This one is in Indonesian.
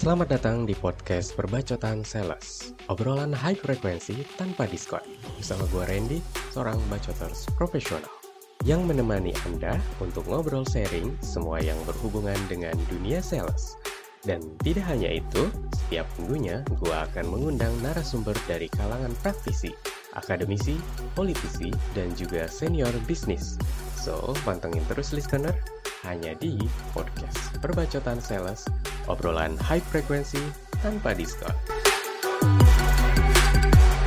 Selamat datang di podcast Perbacotan Sales. Obrolan high frekuensi tanpa diskon. Bersama gue Randy, seorang bacoters profesional. Yang menemani Anda untuk ngobrol sharing semua yang berhubungan dengan dunia sales. Dan tidak hanya itu, setiap minggunya gue akan mengundang narasumber dari kalangan praktisi Akademisi, politisi, dan juga senior bisnis. So, pantengin terus listener hanya di podcast Perbacotan Sales, obrolan high frekuensi tanpa diskon.